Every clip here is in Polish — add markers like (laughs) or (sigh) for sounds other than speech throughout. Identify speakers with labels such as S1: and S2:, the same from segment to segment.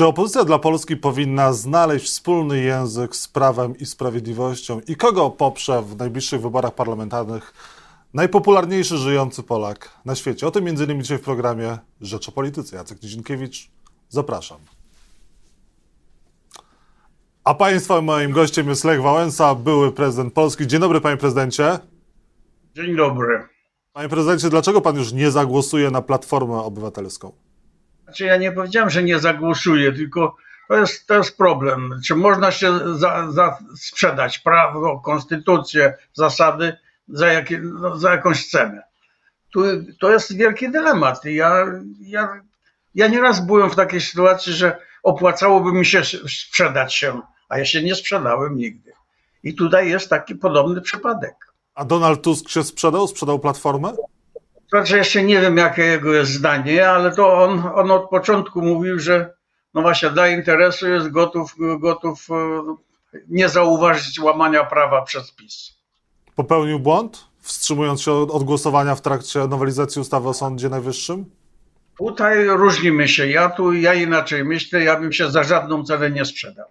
S1: Czy opozycja dla Polski powinna znaleźć wspólny język z prawem i sprawiedliwością i kogo poprze w najbliższych wyborach parlamentarnych najpopularniejszy żyjący Polak na świecie? O tym między innymi dzisiaj w programie Rzecz o Polityce. Jacek Nizinkiewicz, zapraszam. A Państwa moim gościem jest Lech Wałęsa, były prezydent Polski. Dzień dobry, panie prezydencie.
S2: Dzień dobry.
S1: Panie prezydencie, dlaczego pan już nie zagłosuje na Platformę Obywatelską?
S2: Znaczy ja nie powiedziałem, że nie zagłosuję, tylko to jest, to jest problem. Czy można się za, za sprzedać prawo, konstytucję, zasady za, jakie, no, za jakąś cenę? Tu, to jest wielki dylemat. Ja, ja, ja nieraz byłem w takiej sytuacji, że opłacałoby mi się sprzedać się, a ja się nie sprzedałem nigdy. I tutaj jest taki podobny przypadek.
S1: A Donald Tusk się sprzedał? Sprzedał Platformę?
S2: Znaczy jeszcze nie wiem, jakie jego jest zdanie, ale to on, on od początku mówił, że no właśnie dla interesu jest gotów, gotów e, nie zauważyć łamania prawa przez PiS.
S1: Popełnił błąd, wstrzymując się od głosowania w trakcie nowelizacji ustawy o Sądzie Najwyższym?
S2: Tutaj różnimy się. Ja tu, ja inaczej myślę, ja bym się za żadną cenę nie sprzedał.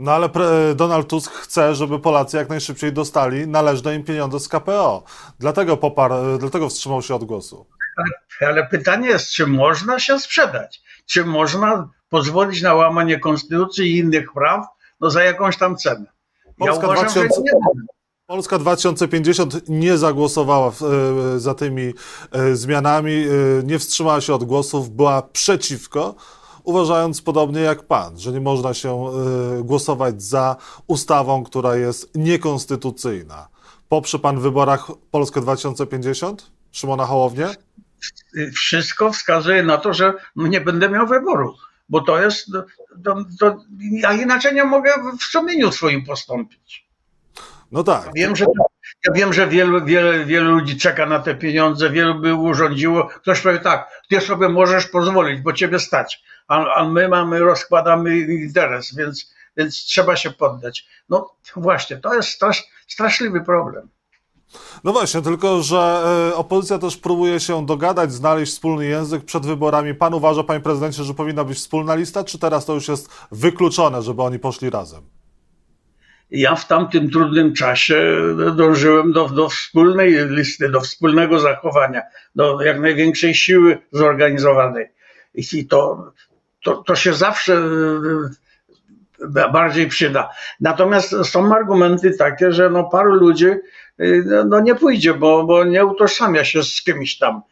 S1: No ale Donald Tusk chce, żeby Polacy jak najszybciej dostali należne im pieniądze z KPO. Dlatego poparł, dlatego wstrzymał się od głosu.
S2: Ale, pytanie jest, czy można się sprzedać? Czy można pozwolić na łamanie konstytucji i innych praw no za jakąś tam cenę?
S1: Polska, ja uważam, 2000, Polska 2050 nie zagłosowała e, za tymi e, zmianami, e, nie wstrzymała się od głosów, była przeciwko uważając podobnie jak pan, że nie można się y, głosować za ustawą, która jest niekonstytucyjna. Poprze pan w wyborach Polskę 2050? Szymona Hołownię?
S2: Wszystko wskazuje na to, że nie będę miał wyboru, bo to jest, to, to, ja inaczej nie mogę w sumieniu swoim postąpić.
S1: No tak.
S2: Wiem, że ja wiem, że wielu, wiele, wielu ludzi czeka na te pieniądze, wielu by urządziło. Ktoś powie tak, ty sobie możesz pozwolić, bo ciebie stać, a, a my mamy, rozkładamy interes, więc, więc trzeba się poddać. No właśnie, to jest strasz, straszliwy problem.
S1: No właśnie, tylko że e, opozycja też próbuje się dogadać, znaleźć wspólny język przed wyborami. Pan uważa, panie prezydencie, że powinna być wspólna lista, czy teraz to już jest wykluczone, żeby oni poszli razem?
S2: Ja w tamtym trudnym czasie dążyłem do, do wspólnej listy, do wspólnego zachowania, do jak największej siły zorganizowanej. I to, to, to się zawsze e, bardziej przyda. Natomiast są argumenty takie, że no paru ludzi e, no nie pójdzie, bo, bo nie utożsamia się z kimś tam.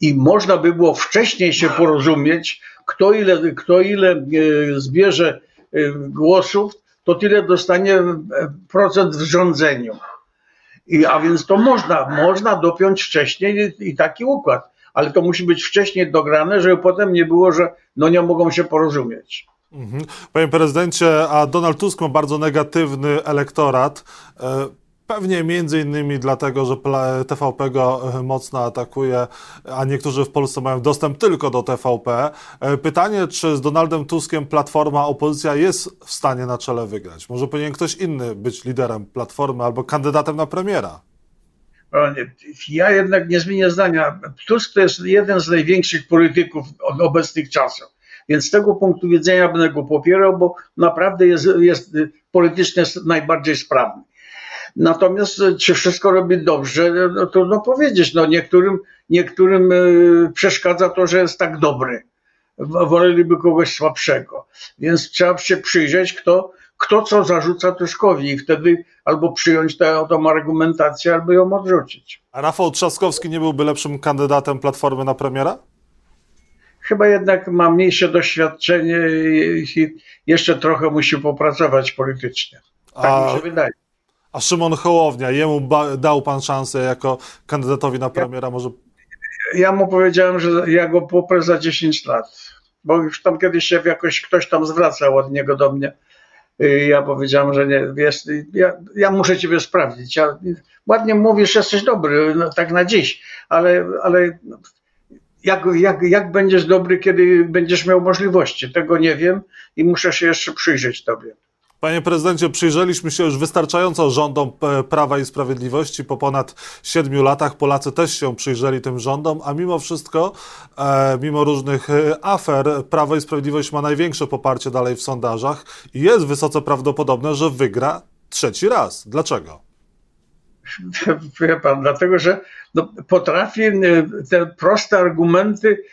S2: I można by było wcześniej się porozumieć, kto ile, kto ile e, zbierze głosów, to tyle dostanie e, procent w rządzeniu. I, a więc to można, można dopiąć wcześniej i, taki układ, ale to musi być wcześniej dograne, żeby potem nie było, że no nie mogą się porozumieć.
S1: Mhm. Panie prezydencie, a Donald Tusk ma bardzo negatywny elektorat. Pewnie między innymi dlatego, że TVP go e, mocno atakuje, a niektórzy w Polsce mają dostęp tylko do TVP. E, pytanie, czy z Donaldem Tuskiem Platforma, opozycja jest w stanie na czele wygrać? Może powinien ktoś inny być liderem Platformy albo kandydatem na premiera?
S2: Ja jednak nie zmienię zdania. Tusk to jest jeden z największych polityków obecnych czasów. Więc z tego punktu widzenia będę go popierał, bo naprawdę jest, jest politycznie najbardziej sprawny. Natomiast e, czy wszystko robi dobrze, no, no trudno powiedzieć. No niektórym, niektórym e, przeszkadza to, że jest tak dobry. Woleliby kogoś słabszego. Więc trzeba się przyjrzeć, kto, kto co zarzuca Tuskowi i wtedy albo przyjąć tę, tę argumentację, albo ją odrzucić.
S1: A Rafał Trzaskowski nie byłby lepszym kandydatem Platformy na premiera?
S2: Chyba jednak ma mniejsze doświadczenie i jeszcze trochę musi popracować politycznie. Tak A... mi się wydaje.
S1: A Szymon Hołownia, jemu dał pan szansę jako kandydatowi na premiera? Może...
S2: Ja mu powiedziałem, że ja go poprę za 10 lat, bo już tam kiedyś się jakoś ktoś tam zwracał od niego do mnie. I ja powiedziałem, że nie, wiesz, ja, ja muszę ciebie sprawdzić. Ja, ładnie mówisz, jesteś dobry, no, tak na dziś, ale, ale jak, jak, jak będziesz dobry, kiedy będziesz miał możliwości? Tego nie wiem i muszę się jeszcze przyjrzeć tobie.
S1: Panie prezydencie, przyjrzeliśmy się już wystarczająco rządom e, Prawa i Sprawiedliwości. Po ponad siedmiu latach Polacy też się przyjrzeli tym rządom, a mimo wszystko, e, mimo różnych e, afer, Prawo i Sprawiedliwość ma największe poparcie dalej w sondażach i jest wysoce prawdopodobne, że wygra trzeci raz. Dlaczego? (laughs)
S2: Wie pan, dlatego że no, potrafi te proste argumenty,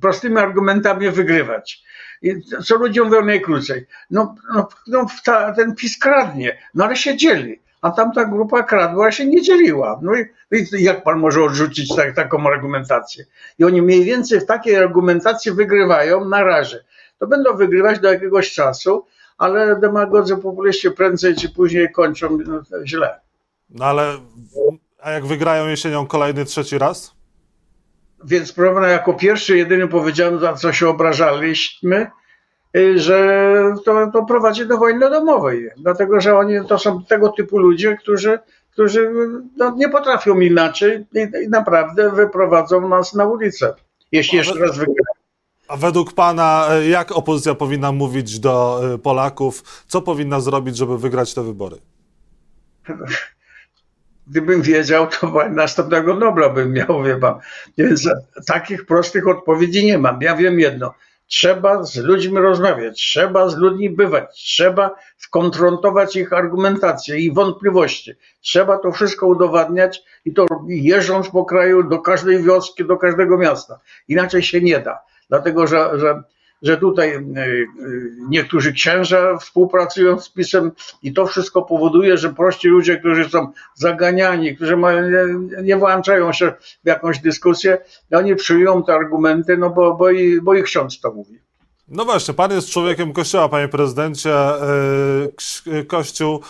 S2: prostymi argumentami wygrywać. I co ludziom mówią najkrócej? No, no, no ta, ten PiS kradnie, no ale się dzieli. A tamta grupa kradła, się nie dzieliła. No i, i jak pan może odrzucić tak, taką argumentację? I oni mniej więcej w takiej argumentacji wygrywają na razie. To będą wygrywać do jakiegoś czasu, ale demagodzy populiści prędzej czy później kończą no, źle.
S1: No ale a jak wygrają jesienią kolejny trzeci raz?
S2: Więc prawda, jako pierwszy jedyny powiedziałem, za co się obrażaliśmy, y, że to, to prowadzi do wojny domowej. Dlatego, że oni to są tego typu ludzie, którzy, którzy no, nie potrafią inaczej i, i naprawdę wyprowadzą nas na ulicę, jeśli jeszcze raz wygrają.
S1: A według Pana, y, jak opozycja powinna mówić do y, Polaków? Co powinna zrobić, żeby wygrać te wybory? (laughs)
S2: gdybym wiedział, to (laughs) następnego Nobla bym miał, wie pan. Więc takich prostych odpowiedzi nie mam. Ja wiem jedno. Trzeba z ludźmi rozmawiać, trzeba z ludźmi bywać, trzeba skonfrontować ich argumentację i wątpliwości. Trzeba to wszystko udowadniać i to jeżdżąc po kraju do każdej wioski, do każdego miasta. Inaczej się nie da. Dlatego, że, że że tutaj e, e, niektórzy księża współpracują z PiSem i to wszystko powoduje, że prości ludzie, którzy są zaganiani, którzy mają, nie, nie włączają się w jakąś dyskusję, oni przyjmują te argumenty, no bo, bo, i, bo ich ksiądz to mówi.
S1: No właśnie, pan jest człowiekiem Kościoła, panie prezydencie. E, Kościół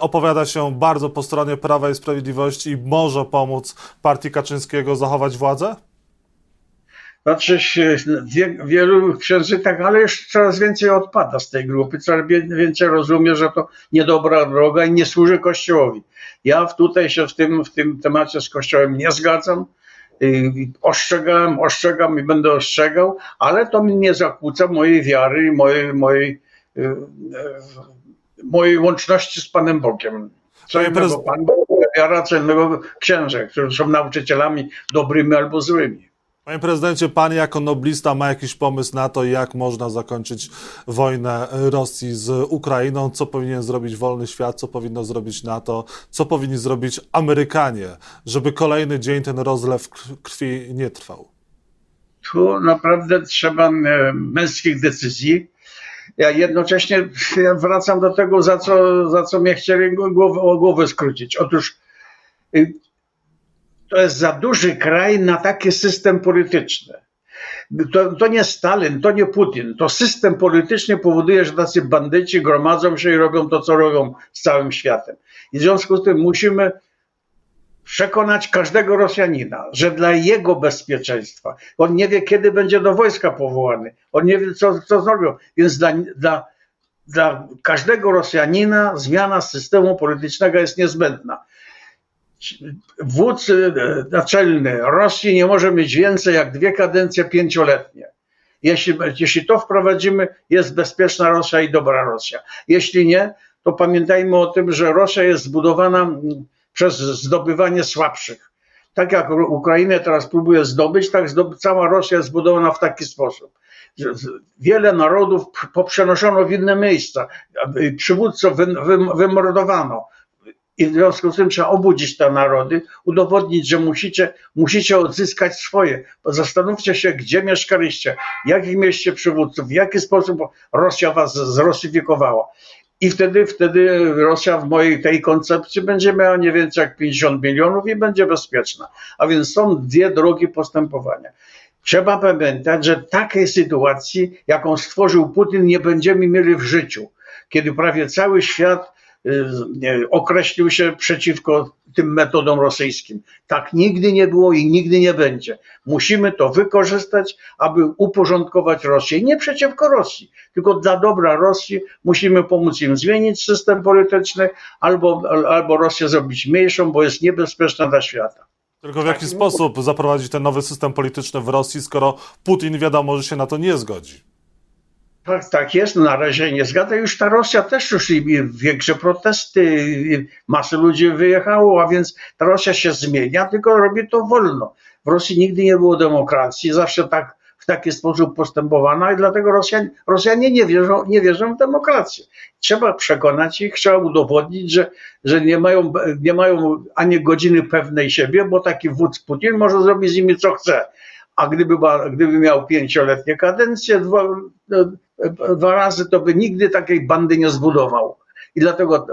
S1: opowiada się bardzo po stronie Prawa i Sprawiedliwości i może pomóc partii Kaczyńskiego zachować władzę?
S2: Znaczy wielu księży tak, ale już coraz więcej odpada z tej grupy, coraz więcej rozumie, że to niedobra droga i nie służy Kościołowi. Ja tutaj się w tym, w tym temacie z Kościołem nie zgadzam. Ostrzegałem, ostrzegam i będę ostrzegał, ale to mi nie zakłóca mojej wiary i mojej, mojej, y, y, mojej łączności z Panem Bogiem. Co innego Pan Bóg, wiara, co innego którzy są nauczycielami dobrymi albo złymi.
S1: Panie prezydencie, pan jako noblista ma jakiś pomysł na to, jak można zakończyć wojnę Rosji z Ukrainą? Co powinien zrobić wolny świat? Co powinno zrobić NATO? Co powinni zrobić Amerykanie, żeby kolejny dzień ten rozlew krwi nie trwał?
S2: Tu naprawdę trzeba męskich decyzji. Ja jednocześnie (laughs) wracam do tego, za co, za co mnie chcieli głowę, głowę skrócić. Otóż y, to jest za duży kraj na taki system polityczny. To, to, nie Stalin, to nie Putin. To system polityczny powoduje, że tacy bandyci gromadzą się i robią to, co robią z całym światem. I w związku z tym musimy przekonać każdego Rosjanina, że dla jego bezpieczeństwa, on nie wie, kiedy będzie do wojska powołany, on nie wie, co, co zrobią, więc dla, dla, dla każdego Rosjanina zmiana systemu politycznego jest niezbędna wódz e, naczelny Rosji nie może mieć więcej jak dwie kadencje pięcioletnie. Jeśli, jeśli to wprowadzimy, jest bezpieczna Rosja i dobra Rosja. Jeśli nie, to pamiętajmy o tym, że Rosja jest zbudowana przez zdobywanie słabszych. Tak jak Ukrainę teraz próbuje zdobyć, tak cała Rosja jest zbudowana w taki sposób. Wiele narodów poprzenoszono w inne miejsca, przywódców wymordowano i w związku z tym trzeba obudzić te narody, udowodnić, że musicie, musicie odzyskać swoje. Zastanówcie się, gdzie mieszkaliście, jakich mieście przywódców, w jaki sposób Rosja was zrosyfikowała. I wtedy, wtedy Rosja w mojej tej koncepcji będzie miała nie więcej jak 50 milionów i będzie bezpieczna. A więc są dwie drogi postępowania. Trzeba pamiętać, że takiej sytuacji, jaką stworzył Putin, nie będziemy mieli w życiu, kiedy prawie cały świat określił się przeciwko tym metodom rosyjskim. Tak nigdy nie było i nigdy nie będzie. Musimy to wykorzystać, aby uporządkować Rosję. Nie przeciwko Rosji, tylko dla dobra Rosji musimy pomóc im zmienić system polityczny albo, albo Rosję zrobić mniejszą, bo jest niebezpieczna dla świata.
S1: Tylko w jaki sposób zaprowadzić ten nowy system polityczny w Rosji, skoro Putin wiadomo, że się na to nie zgodzi?
S2: Tak, tak jest, na razie nie zgadza. Już ta Rosja też już większe protesty, masy ludzi wyjechało, a więc ta Rosja się zmienia, tylko robi to wolno. W Rosji nigdy nie było demokracji, zawsze tak w taki sposób postępowano i dlatego Rosjanie, Rosjanie nie, wierzą, nie wierzą w demokrację. Trzeba przekonać ich, trzeba udowodnić, że, że nie, mają, nie mają ani godziny pewnej siebie, bo taki wódz Putin może zrobić z nimi co chce. A gdyby, gdyby miał pięcioletnie kadencje, dwa, dwa razy, to by nigdy takiej bandy nie zbudował. I dlatego,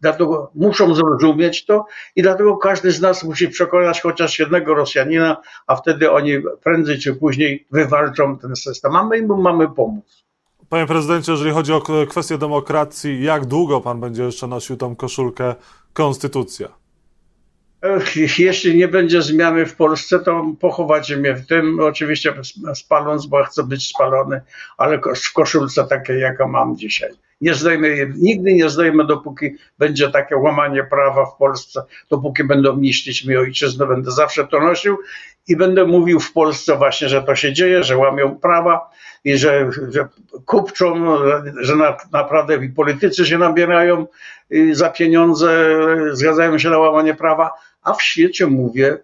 S2: dlatego muszą zrozumieć to i dlatego każdy z nas musi przekonać chociaż jednego Rosjanina, a wtedy oni prędzej czy później wywalczą ten system, a my im mamy pomóc.
S1: Panie prezydencie, jeżeli chodzi o kwestię demokracji, jak długo pan będzie jeszcze nosił tą koszulkę Konstytucja?
S2: Jeśli nie będzie zmiany w Polsce, to pochowacie mnie w tym, oczywiście spaląc, bo chcę być spalony, ale w koszulce takiej, jaka mam dzisiaj. Nie zdejmę, nigdy nie zdejmę, dopóki będzie takie łamanie prawa w Polsce, dopóki będą niszczyć mi ojczyznę, będę zawsze to nosił i będę mówił w Polsce właśnie, że to się dzieje, że łamią prawa i że, że kupczą, że na, naprawdę politycy się nabierają za pieniądze, zgadzają się na łamanie prawa, a w świecie mówię,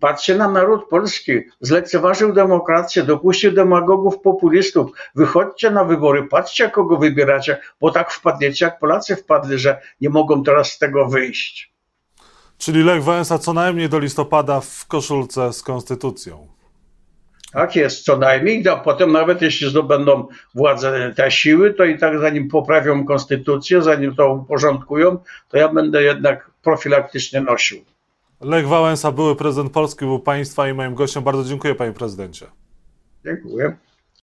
S2: patrzcie na naród polski, zlekceważył demokrację, dopuścił demagogów, populistów, wychodźcie na wybory, patrzcie kogo wybieracie, bo tak wpadniecie jak Polacy wpadli, że nie mogą teraz z tego wyjść.
S1: Czyli Lech Wałęsa co najmniej do listopada w koszulce z konstytucją.
S2: Tak jest, co najmniej, a potem nawet jeśli zdobędą władzę te siły, to i tak zanim poprawią konstytucję, zanim to uporządkują, to ja będę jednak profilaktycznie nosił.
S1: Lech Wałęsa, były prezydent Polski, był państwa i moim gościem. Bardzo dziękuję, panie prezydencie.
S2: Dziękuję.